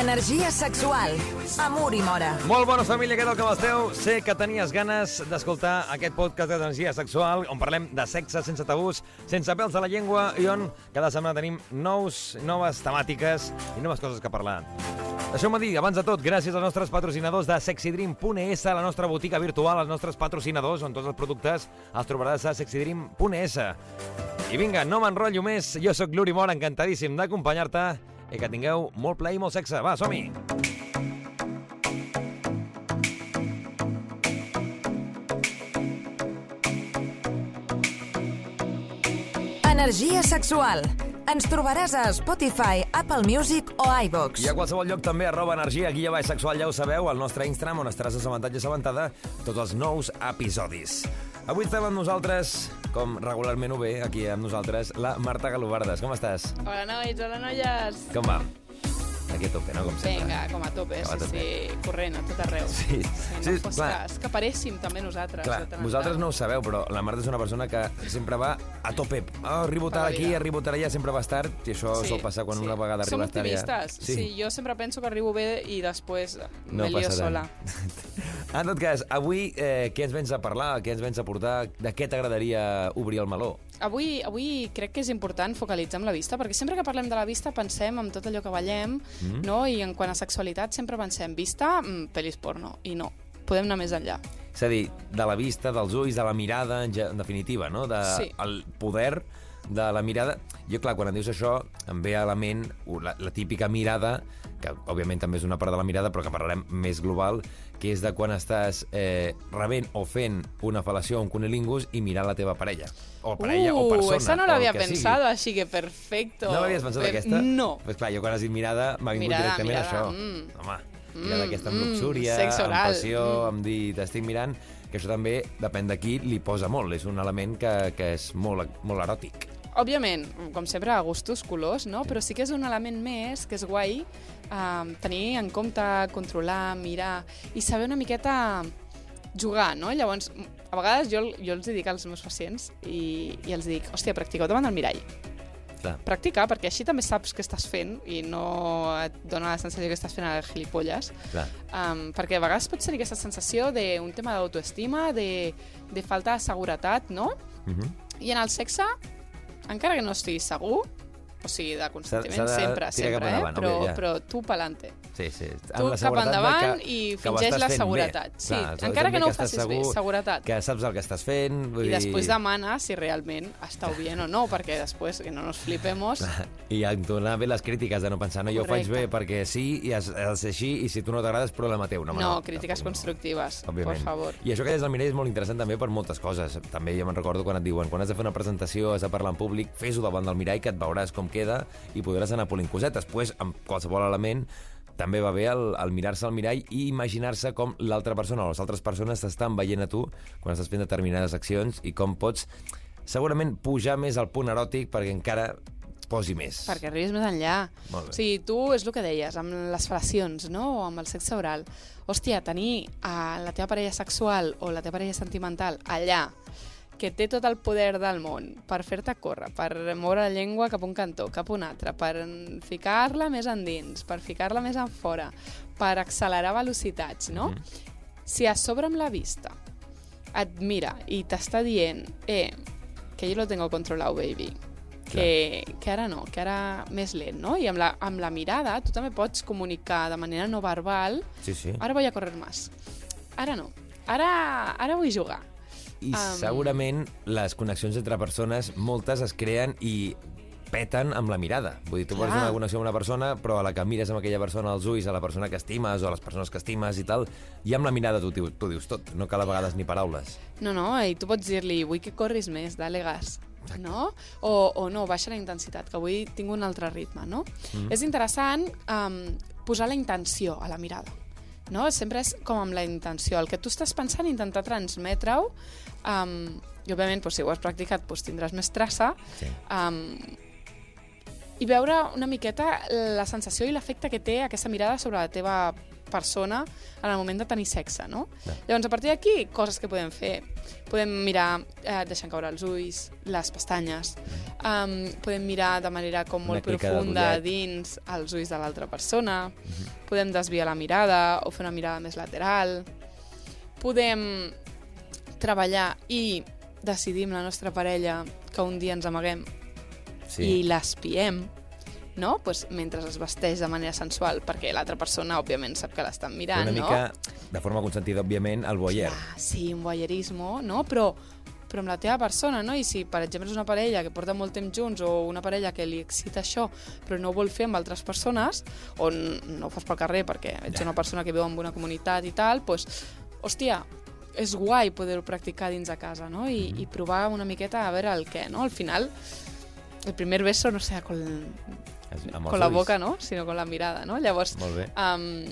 Energia sexual. Amor i mora. Molt bones, família, què tal com esteu? Sé que tenies ganes d'escoltar aquest podcast d'energia sexual on parlem de sexe sense tabús, sense pèls a la llengua i on cada setmana tenim nous, noves temàtiques i noves coses que parlar. Deixeu-me dir, abans de tot, gràcies als nostres patrocinadors de sexydream.es, la nostra botiga virtual, els nostres patrocinadors, on tots els productes els trobaràs a sexydream.es. I vinga, no m'enrotllo més, jo sóc l'Uri Mora, encantadíssim d'acompanyar-te i que tingueu molt play i molt sexe. Va, som-hi! Energia sexual. Ens trobaràs a Spotify, Apple Music o iVox. I a qualsevol lloc també arroba energia, guia baix sexual, ja ho sabeu, al nostre Instagram, on estaràs assabentat i assabentada tots els nous episodis. Avui estem amb nosaltres, com regularment ho ve, aquí amb nosaltres, la Marta Galobardes. Com estàs? Hola, nois, hola, noies. Com va? Aquí a tope, no? Com sempre. Vinga, com a tope, Com a sí, tope. sí, corrent a tot arreu. Sí, no sí, fos clar. cas, que paréssim també nosaltres. Clar, vosaltres no ho sabeu, però la Marta és una persona que sempre va a tope. Oh, arribo tard aquí, arribo tard allà, sempre va tard, i això Sí, sol passar quan sí. una vegada Som arribes tard allà. optimistes. Sí. sí, jo sempre penso que arribo bé i després No me passa sola. En tot cas, avui eh, què ens vens a parlar, què ens vens a portar, de què t'agradaria obrir el meló? Avui, avui crec que és important focalitzar en la vista, perquè sempre que parlem de la vista pensem en tot allò que ballem, Mm. no? i en quant a sexualitat sempre pensem vista, mm, pel·lis porno, i no, podem anar més enllà. És a dir, de la vista, dels ulls, de la mirada, en, en definitiva, no? De, Sí. El poder de la mirada. Jo, clar, quan em dius això, em ve a la ment la, la típica mirada, que òbviament també és una part de la mirada, però que parlarem més global, que és de quan estàs eh, rebent o fent una fal·lació o un cunilingus i mirant la teva parella. O parella o persona. Uh, esa no la el había que sigui. pensado, así que perfecto. No l'havies pensat, Per- aquesta? No. Pues clar, jo quan has dit mirada m'ha vingut Mirada, directament mirada, això. mm. Home, mirada Mm, aquesta amb mm, luxúria, sexe amb passió, mm. amb dir t'estic mirant, que això també, depèn de qui, li posa molt. És un element que, que és molt, molt eròtic. Òbviament, com sempre, a gustos, colors, no? Però sí que és un element més que és guai eh, tenir en compte, controlar, mirar i saber una miqueta jugar, no? Llavors, a vegades jo, jo els dic als meus pacients i, i els dic, hòstia, practiqueu davant del mirall. Clar. Practicar, perquè així també saps què estàs fent i no et dona la sensació que estàs fent el gilipolles. Clar. Um, perquè a vegades pots tenir aquesta sensació d'un tema d'autoestima, de, de falta de seguretat, no? Uh -huh. I en el sexe, encara que no estiguis segur, o sigui, de consentiment, de sempre, sempre, eh? endavant, però, ja. però tu pelante. Sí, sí. Tu cap endavant i ho fingeix la seguretat. Bé. Sí, Clar, encara que no ho facis bé, seguretat. Que saps el que estàs fent. Vull I després dir... demana si realment està bien o no, perquè després, que no nos flipemos, I donar bé les crítiques de no pensar, no, jo ho faig Correcte. bé perquè sí, i has, has així, i si tu no t'agrada és problema teu. No, home, no, crítiques constructives, Òbviament. por favor. I això que des del mirall és molt interessant també per moltes coses. També jo me'n recordo quan et diuen quan has de fer una presentació, has de parlar en públic, fes-ho davant del mirall que et veuràs com queda i podràs anar polint cosetes. Després, amb qualsevol element, també va bé el, el mirar-se al mirall i imaginar-se com l'altra persona o les altres persones t'estan veient a tu quan estàs fent determinades accions i com pots segurament pujar més al punt eròtic perquè encara posi més. Perquè arribis més enllà. O sigui, tu, és el que deies, amb les fal·lacions, no?, o amb el sexe oral. Hòstia, tenir a la teva parella sexual o la teva parella sentimental allà, que té tot el poder del món per fer-te córrer, per moure la llengua cap a un cantó, cap a un altre, per ficar-la més endins, per ficar-la més en fora, per accelerar velocitats, no? Si a sobre amb la vista et mira i t'està dient eh, que jo lo tengo controlado, baby, que, que ara no, que ara més lent, no? I amb la, amb la mirada tu també pots comunicar de manera no verbal Sí, sí. ara voy a correr más, ara no, ara, ara vull jugar. I Am. segurament les connexions entre persones, moltes es creen i peten amb la mirada. Vull dir, tu pots Clar. una connexió amb una persona, però a la que mires amb aquella persona als ulls, a la persona que estimes o a les persones que estimes i tal, i amb la mirada tu, tu dius tot, no cal a vegades ni paraules. No, no, i tu pots dir-li, vull que corris més, dale gas. No? O, o no, baixa la intensitat, que avui tinc un altre ritme, no? Mm. És interessant um, posar la intenció a la mirada. No? Sempre és com amb la intenció. El que tu estàs pensant, intentar transmetre-ho, um, i òbviament, doncs, si ho has practicat, doncs, tindràs més traça, Sí. um, i veure una miqueta la sensació i l'efecte que té aquesta mirada sobre la teva persona en el moment de tenir sexe, no? Clar. Llavors, a partir d'aquí, coses que podem fer. Podem mirar eh, deixant caure els ulls, les pestanyes, um, podem mirar de manera com molt profunda dins els ulls de l'altra persona, podem desviar la mirada o fer una mirada més lateral, podem treballar i decidir amb la nostra parella que un dia ens amaguem Sí. i l'espiem, no? pues, mentre es vesteix de manera sensual, perquè l'altra persona, òbviament, sap que l'estan mirant, una no? mica, de forma consentida, òbviament, el voyeur. Ah, sí, un voyeurisme, no? Però, però amb la teva persona, no? I si, per exemple, és una parella que porta molt temps junts o una parella que li excita això, però no ho vol fer amb altres persones, o no ho fas pel carrer perquè ets una persona que viu en una comunitat i tal, doncs, hòstia, és guai poder-ho practicar dins de casa, no? I, I provar una miqueta a veure el què, no? Al final, el primer beso no sea con, Amb els con la ulls. boca, no? Sinó con la mirada, no? Llavors, Molt bé. Um,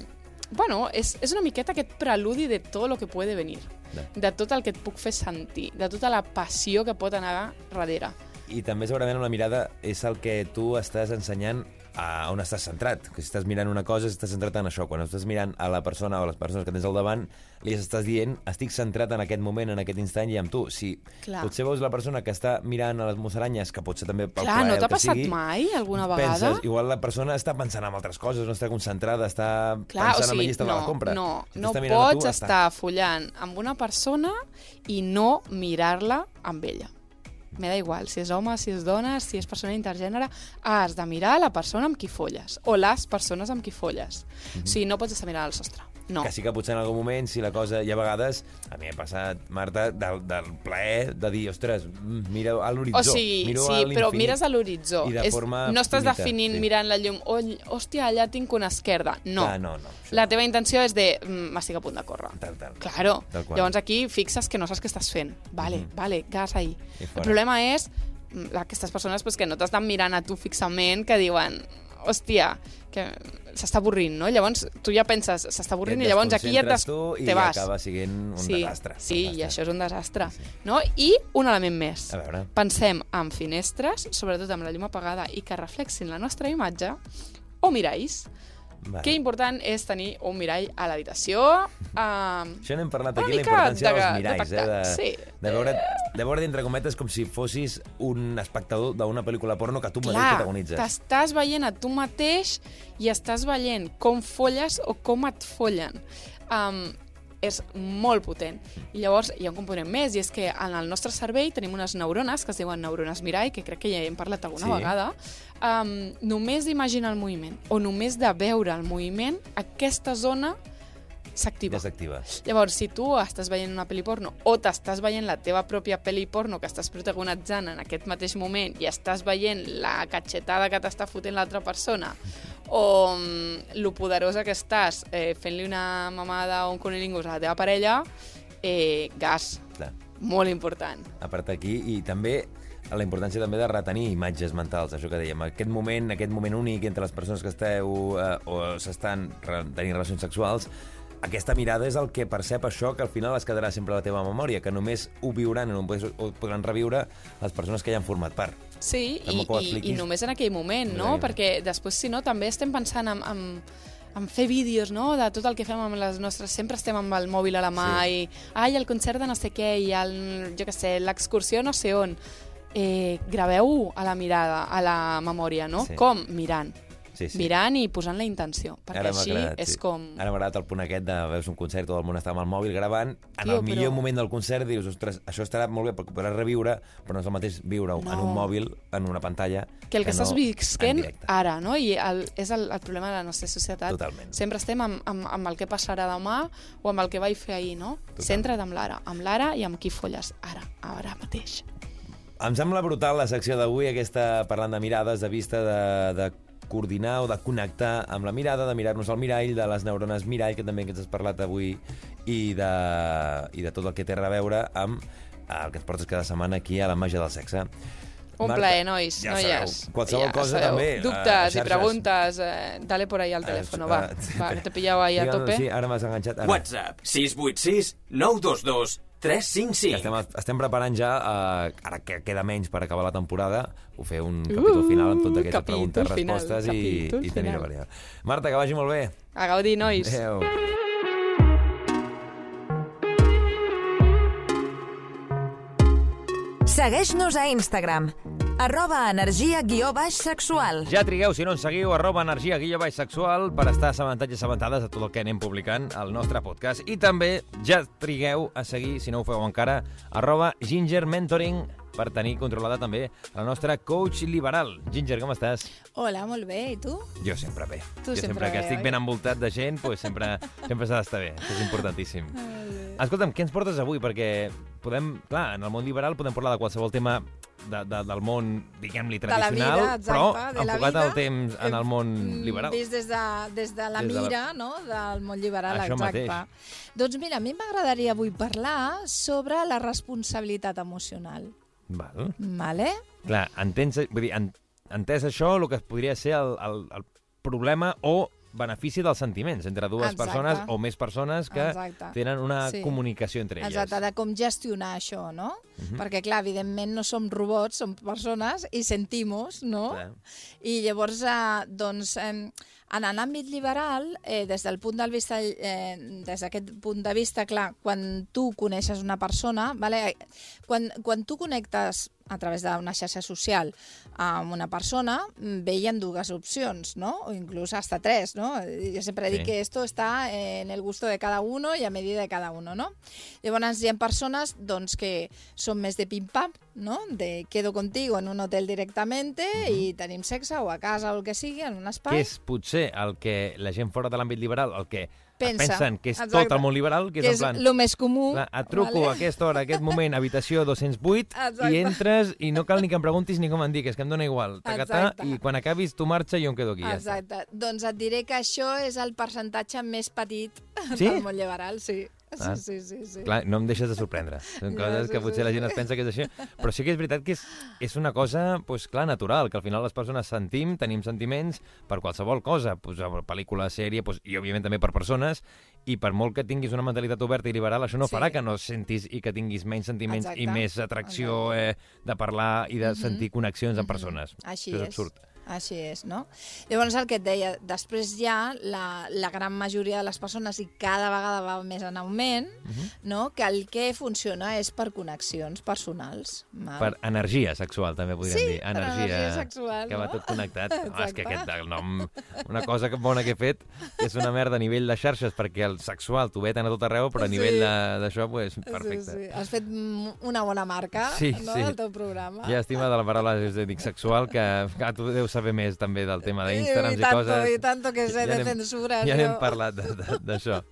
bueno, és, és una miqueta aquest preludi de tot el que puede venir, Ja. de tot el que et puc fer sentir, de tota la passió que pot anar darrere. I també segurament amb la mirada és el que tu estàs ensenyant a on estàs centrat. Que si estàs mirant una cosa, estàs centrat en això. Quan estàs mirant a la persona o a les persones que tens al davant, li estàs dient, estic centrat en aquest moment, en aquest instant i amb tu. Si Clar. potser veus la persona que està mirant a les musaranyes, que pot ser també pel Clar, plaer, no t'ha passat sigui, mai, alguna vegada? Penses, igual la persona està pensant en altres coses, no està concentrada, està Clar, o pensant en sigui, la llista no, de la compra. no, Si no pots tu, estar follant amb una persona i no mirar-la amb ella. Me da igual, si és home, si és dona, si és persona intergènere, has de mirar la persona amb qui folles, o les persones amb qui folles. O sigui, no pots estar mirant al sostre. No. Que sí que potser en algun moment, si la cosa... Hi ha vegades, a mi m'ha passat, Marta, del, del plaer de dir, ostres, mm, mira a l'horitzó. O sigui, miro sí, a però mires a l'horitzó. I de És- forma No estàs finita, definint sí. mirant la llum. Oh, hòstia, allà tinc una esquerda. No. Clar, no, no. Això, La teva intenció és de mm, m'estic a punt de córrer. Tal, tal. Claro. Tal qual. Llavors aquí fixes que no saps què estàs fent. Vale, Mhm. vale, gas ahí. I El problema és mm, aquestes persones pues, que no t'estan mirant a tu fixament, que diuen hòstia, que s'està avorrint, no? Llavors tu ja penses, s'està avorrint, i llavors aquí ja et des... te i vas. acaba sent un sí, desastre. un Sí, i desastre. això és un desastre. Sí. No? I un element més. A veure. Pensem en finestres, sobretot amb la llum apagada, i que reflexin la nostra imatge, o miralls. Vale. Que important és tenir un mirall a l'habitació. Um, Això n'hem parlat aquí, la importància de- dels de miralls, eh? tacte, De, sí. de, veure, de veure, entre cometes, com si fossis un espectador d'una pel·lícula porno que tu mateix clar, protagonitzes. t'estàs veient a tu mateix i estàs veient com folles o com et follen. Um, és molt potent. I llavors hi ha un component més, i és que en el nostre cervell tenim unes neurones que es diuen neurones mirall, que crec que ja hem parlat alguna Sí. vegada. Um, només d'imaginar el moviment, o només de veure el moviment, aquesta zona s'activa. Desactiva. Llavors, si tu estàs veient una pel·li porno o t'estàs veient la teva pròpia pel·li porno que estàs protagonitzant en aquest mateix moment i estàs veient la catxetada que t'està fotent l'altra persona o mm, lo poderosa que estàs eh, fent-li una mamada o un conilingus a la teva parella, eh, gas, Clar. molt important. a part d'aquí, i també la importància també de retenir imatges mentals, això que dèiem, aquest moment, aquest moment únic entre les persones que esteu eh, o s'estan tenint relacions sexuals, aquesta mirada és el que percep això que al final es quedarà sempre a la teva memòria, que només ho viuran o ho podran reviure les persones que ja han format part. Sí, i, i, i només en aquell moment, no? Exacte. Perquè després, si no, també estem pensant en, en, en fer vídeos, no?, de tot el que fem amb les nostres... Sempre estem amb el mòbil a la mà Sí. i... Ai, el concert de no sé què, i el, jo què sé, l'excursió no sé on. Eh, Graveu a la mirada, a la memòria, no? Sí. Com? Mirant. Sí, sí. Mirant i posant la intenció. Perquè Ara així agradat, és sí. com... Ara m'ha agradat el punt aquest de veus un concert, tot el món està amb el mòbil gravant. En Tio, el millor però- moment del concert dius, ostres, això estarà molt bé perquè podràs reviure, però no és el mateix viure-ho en No. un mòbil, en una pantalla, que el que, estàs no visquent en ara, no? I el, és el, el problema de la nostra societat. Totalment. Sempre estem amb, amb, amb el que passarà demà o amb el que vaig fer ahir, no? Totalment. Centra't amb l'ara, amb l'ara i amb qui folles ara, ara mateix. Em sembla brutal la secció d'avui, aquesta parlant de mirades, de vista, de, de coordinar o de connectar amb la mirada, de mirar-nos al mirall, de les neurones mirall, que també que ens has parlat avui, i de, i de tot el que té a veure amb el que ens portes cada setmana aquí a la màgia del sexe. Un Marta, plaer, nois, ja noies. sabeu, qualsevol Ja cosa sabeu. també, a Dubtes xarxes. i preguntes, eh, dale por ahí al teléfono, va. Eh, Va, que te pillado ahí a tope. Sí, ara m'has enganxat. Ara. WhatsApp 686 922 355. Estem, estem preparant ja, eh, ara que queda menys per acabar la temporada, ho fer un capítol final amb totes aquestes Uh, preguntes, final, respostes i, i tenir final. variar. Marta, que vagi molt bé. A gaudir, nois. Adéu. Segueix-nos a Instagram, arroba energia guió baix sexual. Ja trigueu, si no ens seguiu, arroba energia guia baix sexual per estar assabentats i assabentades de tot el que anem publicant al nostre podcast. I també ja trigueu a seguir, si no ho feu encara, arroba ginger mentoring per tenir controlada també la nostra coach liberal. Ginger, com estàs? Hola, molt bé. I tu? Jo sempre bé. Tu jo sempre que bé, estic oi? ben envoltat de gent, pues sempre, sempre s'ha d'estar bé. Això és importantíssim. Escolta'm, què ens portes avui? Perquè podem, clar, en el món liberal podem parlar de qualsevol tema de, de, del món, diguem-li, De tradicional, vida, exacte, però de enfocat vida, al temps en el món Mm, liberal. Vist des de, des de la Des de la- mira no? del món liberal, Això exacte. mateix. Doncs mira, a mi m'agradaria avui parlar sobre la responsabilitat emocional. Val. Vale? Clar, entens, vull dir, en, entès això, el que podria ser el, el, el problema o benefici dels sentiments entre dues Exacte. persones o més persones que Exacte. tenen una Sí. comunicació entre elles. Exacte, de com gestionar això, no? Perquè, clar, evidentment no som robots, som persones i sentimos, no? Clar. I llavors, eh, doncs, eh, en l'àmbit liberal, eh, des del punt de vista, eh, des d'aquest punt de vista, clar, quan tu coneixes una persona, vale? quan, quan tu connectes a través d'una xarxa social amb una persona, mm, ha dues opcions, no? O inclús hasta tres, no? Jo sempre Sí. dic que esto está en el gusto de cada uno i a medida de cada uno, no? Llavors hi ha persones doncs, que són més de pim-pam, no? De quedo contigo en un hotel directamente i tenim sexe o a casa o el que sigui, en un espai. que és potser el que la gent fora de l'àmbit liberal, el que Pensa. pensen que és Exacte. tot el món liberal, que és, que en és plan... el més comú. Clar, et truco vale? a aquesta hora, a aquest moment, habitació 208, Exacte. i entres i no cal ni que em preguntis ni com em digues, que em dona igual. Tacatà. I quan acabis tu marxa i jo em quedo aquí. Ja està. Exacte. Doncs et diré que això és el percentatge més petit Sí? del món liberal, sí. Sí, Ah. sí, sí, sí. Clar, no em deixes de sorprendre. Són Ja, coses sí, que sí, potser la sí. gent es pensa que és així. Però sí que és veritat que és, és una cosa, pues, clar, natural, que al final les persones sentim, tenim sentiments per qualsevol cosa, pues, pel·lícula, sèrie, pues, i òbviament també per persones, i per molt que tinguis una mentalitat oberta i liberal, això no Sí. farà que no sentis i que tinguis menys sentiments Exacte. i més atracció eh, de parlar i de sentir connexions amb persones. Així Això és és. absurd. Així és, no? Llavors, el que et deia, després ja la, la gran majoria de les persones, i cada vegada va més en augment, no? que el que funciona és per connexions personals. Val? Per energia sexual, també podríem Sí, dir. per energia sexual, Que va no? tot connectat. Ah, és que aquest el nom... Una cosa que- bona que he fet, és una merda a nivell de xarxes, perquè el sexual t'ho veten a tot arreu, però a Sí. nivell d'això, pues, perfecte. Sí, sí. Has fet una bona marca Sí, no, sí. del teu programa. Llàstima de la paraula és a dir, sexual, que, que tu deus saber més també del tema d'Instagram I, i, tanto, coses. I tanto que sé Ja de censura. Ja n'hem parlat d'això.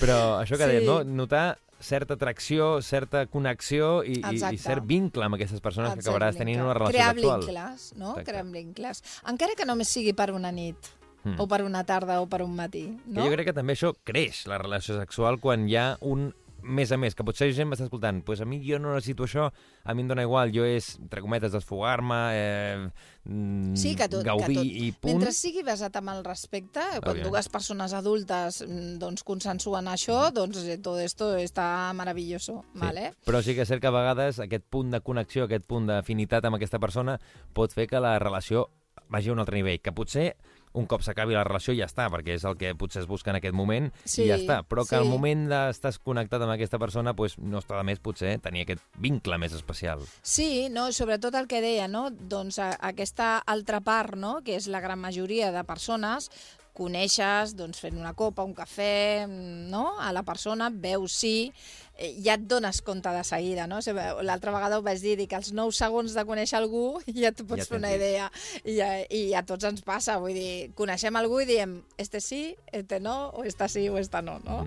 Però això que Sí. dèiem, no? notar certa atracció, certa connexió i, i, i Exacte. cert vincle amb aquestes persones que acabaràs Exacte. tenint una relació Crear sexual. vincles, no? Exacte. Crear vincles. Encara que només sigui per una nit, Mm. o per una tarda, o per un matí, Que no? jo crec que també això creix, la relació sexual, quan hi ha un més a més, que potser gent m'està escoltant, pues a mi jo no necessito això, a mi em dona igual, jo és, entre cometes, desfogar-me, eh, mm, Sí, que tot, gaudir que tot. i punt. Mentre sigui basat amb el respecte, quan Òbviament. dues persones adultes mm, doncs, consensuen això, doncs eh, tot esto està maravilloso, Sí, vale? Però sí que és cert que a vegades aquest punt de connexió, aquest punt d'afinitat amb aquesta persona pot fer que la relació vagi a un altre nivell, que potser un cop s'acabi la relació ja està, perquè és el que potser es busca en aquest moment Sí, i ja està, però que sí. al moment d'estar connectat amb aquesta persona pues, no està de més potser tenir aquest vincle més especial. Sí, no, sobretot el que deia, no? doncs a, aquesta altra part, no? que és la gran majoria de persones, coneixes doncs, fent una copa, un cafè, no? a la persona, veus sí, eh, ja et dones compte de seguida. No? L'altra vegada ho vaig dir, dic, als 9 segons de conèixer algú ja tu pots Ja fer una idea. I, ja, I a tots ens passa, vull dir, coneixem algú i diem, este sí, este no, o esta sí, o esta no. no?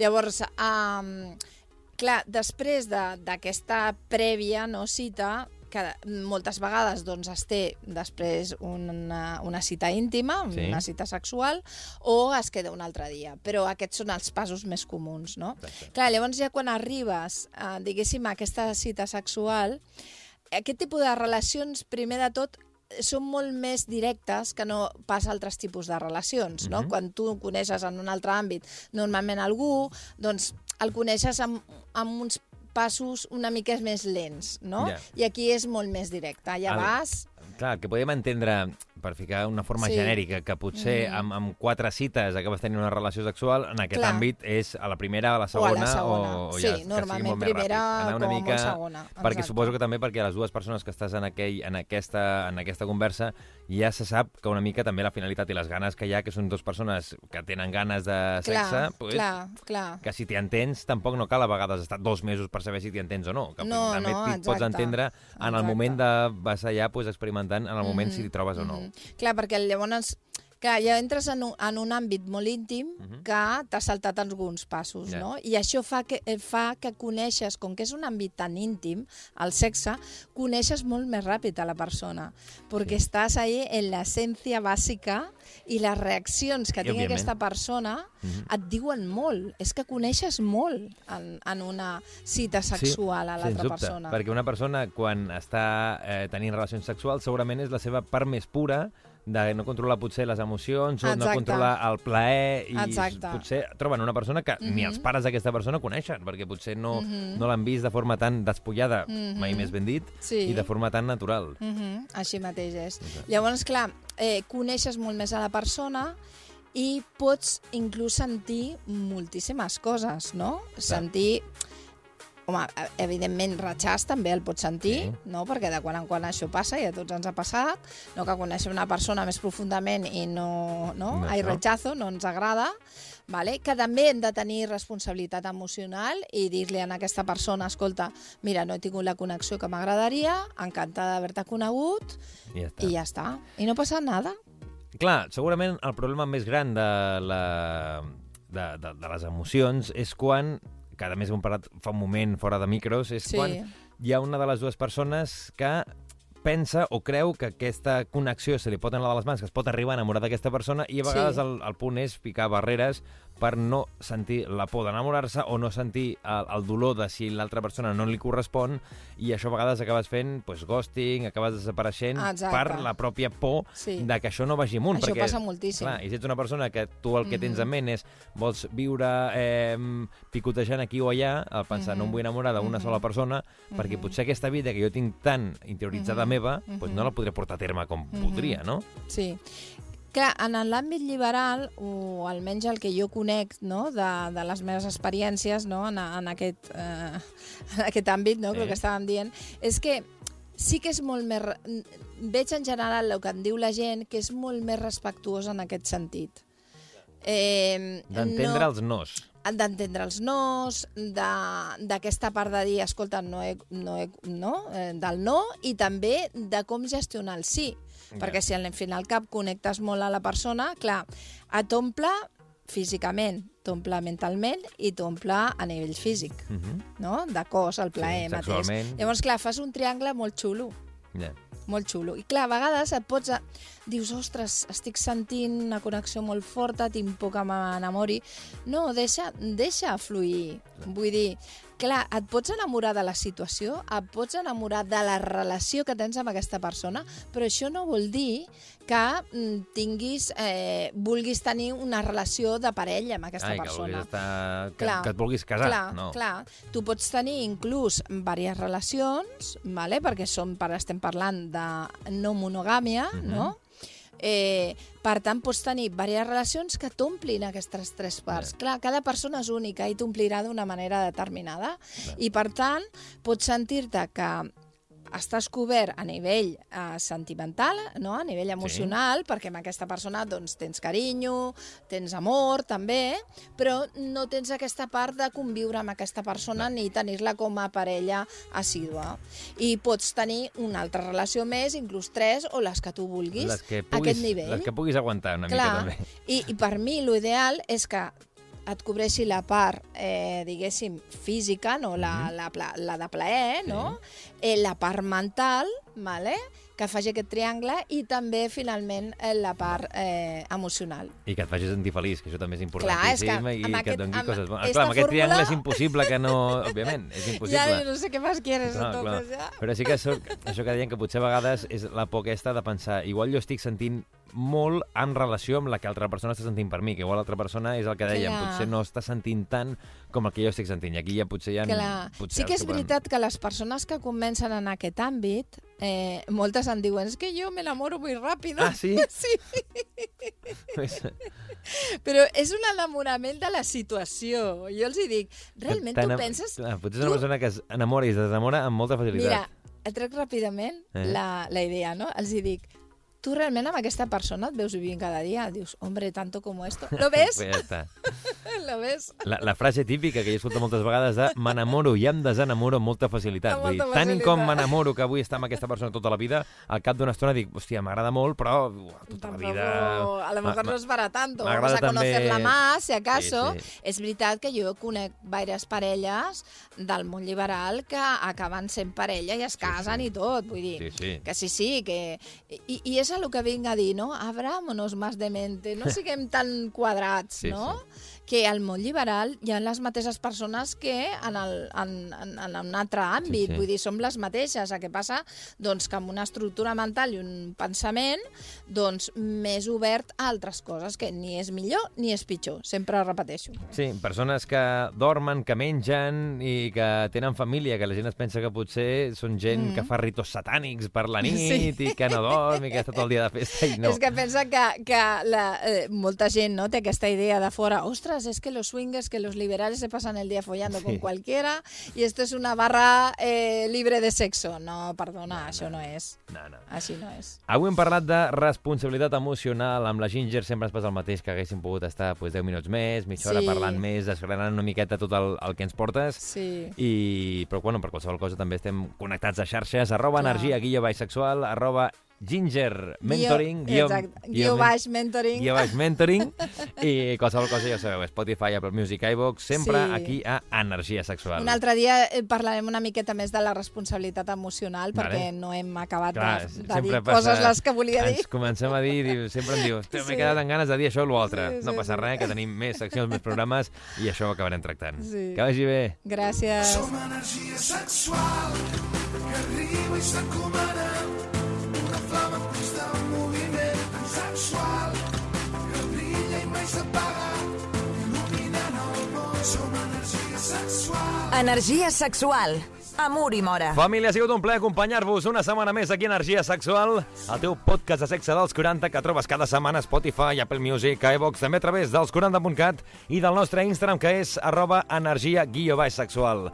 Llavors, um, clar, després de- d'aquesta prèvia no, cita, que moltes vegades doncs, es té després una, una cita íntima, Sí. una cita sexual, o es queda un altre dia. Però aquests són els passos més comuns, no? Clar, llavors ja quan arribes, a, diguéssim, a aquesta cita sexual, aquest tipus de relacions, primer de tot, són molt més directes que no pas altres tipus de relacions, no? Mhm. Quan tu coneixes en un altre àmbit normalment algú, doncs el coneixes amb, amb uns passos una mica més lents, no? Ja. I aquí és molt més directe. Ja El- vas... Clar, que podem entendre, per ficar una forma Sí. genèrica, que potser Mhm. amb, amb quatre cites acabes tenint una relació sexual, en aquest Clar. àmbit és a la primera, a la O a segona, la segona. o, o sí, ja, normalment primera ràpid. Anar una com a mica... molt segona. Perquè exacte. suposo que també perquè les dues persones que estàs en, aquell, en, aquesta, en aquesta conversa ja se sap que una mica també la finalitat i les ganes que hi ha, que són dues persones que tenen ganes de sexe, Clar, pues, clar, clar. que si t'hi entens tampoc no cal a vegades estar dos mesos per saber si t'hi entens o no. Que No, també no, t'hi pots entendre en el Exacte. moment de vas allà pues, experimentant, en el moment Mhm, si t'hi trobes o no. Mhm. Clar, perquè llavors... Clar, ja entres en un, en un àmbit molt íntim Mhm. que t'ha saltat alguns passos, Ja. no? I això fa que, eh, fa que coneixes, com que és un àmbit tan íntim, el sexe, coneixes molt més ràpid a la persona, perquè estàs ahí en l'essència bàsica i les reaccions que I, tingui òbviament. aquesta persona Mhm. et diuen molt. És que coneixes molt en, en una cita sexual a sens l'altra persona. Perquè una persona, quan està eh, tenint relacions sexuals, segurament és la seva part més pura de no controlar potser les emocions o no Exacte. controlar el plaer i Exacte. potser troben una persona que ni Mhm. els pares d'aquesta persona coneixen perquè potser no, Mhm. no l'han vist de forma tan despullada, Mhm. mai més ben dit, Sí. i de forma tan natural. Mm -hmm, així mateix és. Llavors, clar, eh, coneixes molt més a la persona i pots inclús sentir moltíssimes coses, no? Sentir... Home, evidentment, ratxàs també el pots sentir, Sí. no? perquè de quan en quan això passa i a tots ens ha passat, no que coneixem una persona més profundament i no, no? No, això. rechazo, no ens agrada, vale? que també hem de tenir responsabilitat emocional i dir-li a aquesta persona, escolta, mira, no he tingut la connexió que m'agradaria, encantada d'haver-te conegut, I ja està. i ja està. I no passa nada. Clar, segurament el problema més gran de, la, de, de, de les emocions és quan, que a més hem parlat fa un moment fora de micros, és Sí. quan hi ha una de les dues persones que pensa o creu que aquesta connexió se li pot anar de les mans, que es pot arribar a enamorar d'aquesta persona i a vegades Sí. el, el punt és picar barreres per no sentir la por d'enamorar-se o no sentir el, el dolor de si l'altra persona no li correspon i això a vegades acabes fent pues, ghosting, acabes desapareixent Exacte. per la pròpia por Sí. de que això no vagi amunt. Això perquè, passa moltíssim. Clar, I si ets una persona que tu el que tens Mhm. en ment és vols viure eh, picotejant aquí o allà, al pensar no em vull enamorar d'una Mhm. sola persona, perquè potser aquesta vida que jo tinc tan interioritzada Mhm. meva, pues Mhm. no la podré portar a terme com Mhm. voldria, no? Sí. Clar, en l'àmbit liberal, o almenys el que jo conec no, de, de les meves experiències no, en, en, aquest, eh, en aquest àmbit, no, Sí. que el que estàvem dient, és que sí que és molt més... Veig en general el que em diu la gent, que és molt més respectuós en aquest sentit. Eh, D'entendre no- els nos. d'entendre els nos, de- d'aquesta part de dir, escolta, no he, no he, no, eh, del no, i també de com gestionar el sí. Perquè si al final al cap connectes molt a la persona, clar, et omple físicament, t'omple mentalment i t'omple a nivell físic, Uh -huh. no? De cos, el plaer Sí, mateix. Llavors, clar, fas un triangle molt xulo Ja. molt xulo. I clar, a vegades et pots... A... Dius, ostres, estic sentint una connexió molt forta, tinc por que m'enamori. No, deixa, deixa fluir. Vull dir, clar, et pots enamorar de la situació, et pots enamorar de la relació que tens amb aquesta persona, però això no vol dir que mm, tinguis, eh, vulguis tenir una relació de parella amb aquesta Ai, que, persona. vulguis estar... que, Clar, que et vulguis casar. Clar, no. clar. Tu pots tenir inclús diverses relacions, vale? perquè som, per, estem parlant de no monogàmia, Mhm. no? Eh, per tant, pots tenir diverses relacions que t'omplin aquestes tres parts. Ja. Clar, cada persona és única i t'omplirà d'una manera determinada. I, per tant, pots sentir-te que estàs cobert a nivell eh, sentimental, no? a nivell emocional, perquè amb aquesta persona doncs, tens carinyo, tens amor també, però no tens aquesta part de conviure amb aquesta persona ni tenir-la com a parella assídua. I pots tenir una altra relació més, inclús tres, o les que tu vulguis, Les que a puguis, aquest nivell. Les que puguis aguantar una mica Clar, també. i, i per mi l'ideal és que et cobreixi la part, eh, diguéssim, física, no? la, Mhm. la, la de plaer, no? eh, la part mental, vale? que faci aquest triangle, i també, finalment, eh, la part eh, emocional. I que et facis sentir feliç, que això també és Clar, és que importantíssim, i amb que aquest- et doni amb coses bones. Clar, amb aquest triangle fórmula- és impossible que no... Òbviament, és impossible. Ja no sé què més quieres, Clar, entonces, ja. Però sí que soc, això que deien que potser a vegades és la por aquesta de pensar igual jo estic sentint molt en relació amb la que altra persona està sentint per mi, que igual l'altra persona és el que dèiem, Clar. potser no està sentint tant com el que jo estic sentint, i aquí ja potser ja... Clar. Potser Sí que és trobem. veritat que les persones que comencen en aquest àmbit, eh, moltes em diuen, és que jo me enamoro muy rápido. Ah, sí? sí. Però és un enamorament de la situació. Jo els hi dic, realment tu penses... Clar, potser és una tu- persona que es enamora i es desenamora amb molta facilitat. Mira, et trec ràpidament Eh? la, la idea, no? Els hi dic, tu realment amb aquesta persona et veus vivint cada dia? Dius, hombre, tanto como esto. ¿Lo ves? Ja està. ¿Lo ves? La, la frase típica que he escoltat moltes vegades de m'enamoro i em desenamoro amb molta facilitat. Amb Vull dir, molta tant com facilitat. m'enamoro que vull estar amb aquesta persona tota la vida, al cap d'una estona dic, hòstia, m'agrada molt, però uah, tota la Tampoco, vida... a lo mejor no es para tanto. Vamos a també- conocerla más, si acaso. Sí, sí. És veritat que jo conec diverses parelles del món liberal que acaben sent parella i es casen sí. i tot. Vull dir, Sí, sí. que sí, sí, que... I, I és a lo que vinc a dir, no? Abrámonos más de mente, no siguem tan quadrats, Sí, no? sí. Que al món liberal hi ha les mateixes persones que en, el, en, en, en un altre àmbit. sí. Vull dir, som les mateixes. El que passa doncs, que amb una estructura mental i un pensament doncs, més obert a altres coses, que ni és millor ni és pitjor. Sempre ho repeteixo. Sí, persones que dormen, que mengen i que tenen família, que la gent es pensa que potser són gent mm. que fa ritos satànics per la nit Sí. i que no dorm i que està tot el dia de festa i no. És que pensa que, que la, eh, molta gent no, té aquesta idea de fora, ostres, es que los swingers, que los liberales se pasan el día follando Sí. con cualquiera y esto es una barra eh, libre de sexo. No, perdona, això no és. No, no. Així no és. Avui hem parlat de responsabilitat emocional. Amb la Ginger sempre ens passa el mateix, que haguéssim pogut estar pues, 10 minuts més, mitja hora Sí. parlant més, desgranant una miqueta tot el, el que ens portes. Sí. I, però bueno, per qualsevol cosa també estem connectats a xarxes, arroba Clar. energia, guia bisexual, arroba ginger mentoring, Guió, exacte, guió baix mentoring. guia baix mentoring, i qualsevol cosa ja ho sabeu, Spotify, Apple Music, iVoox, sempre Sí. aquí a Energia Sexual. Un altre dia eh, parlarem una miqueta més de la responsabilitat emocional, Vale. perquè no hem acabat Clar, de, de dir coses les que volia dir. Ens comencem a dir, diu, sempre em diu, "Hòstia, m'he Sí. quedat amb ganes de dir això o l'altre. Sí, no sí, passa sí. res, que tenim més seccions, més programes, i això ho acabarem tractant. Sí. Que vagi bé. Gràcies. Som energia sexual que arriba i s'encomana Energia sexual. Amor i mora. Família, ha sigut un plaer acompanyar-vos una setmana més aquí a Energia Sexual, el teu podcast de sexe dels 40 que trobes cada setmana a Spotify, Apple Music, a iVox, també a través dels 40.cat i del nostre Instagram, que és arroba energia guió baix sexual.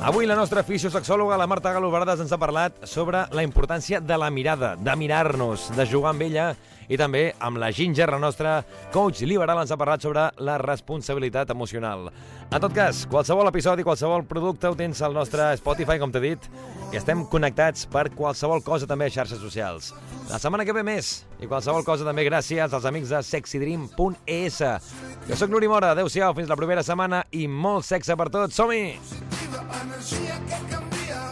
Avui la nostra fisiosexòloga, la Marta Galo Verdes, ens ha parlat sobre la importància de la mirada, de mirar-nos, de jugar amb ella, i també amb la Ginger, la nostra coach liberal, ens ha parlat sobre la responsabilitat emocional. En tot cas, qualsevol episodi, qualsevol producte ho tens al nostre Spotify, com t'he dit, i estem connectats per qualsevol cosa també a xarxes socials. La setmana que ve més, i qualsevol cosa també gràcies als amics de sexydream.es. Jo sóc Nuri Mora, adeu-siau, fins la propera setmana i molt sexe per tots. Som-hi! Energia que canvia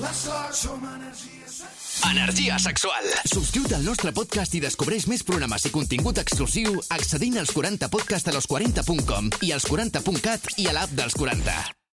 la sort som energia sexual Energia sexual. Subscriu't al nostre podcast i descobreix més programes i contingut exclusiu accedint als 40podcast a los40.com i als 40.cat i a l'app dels 40.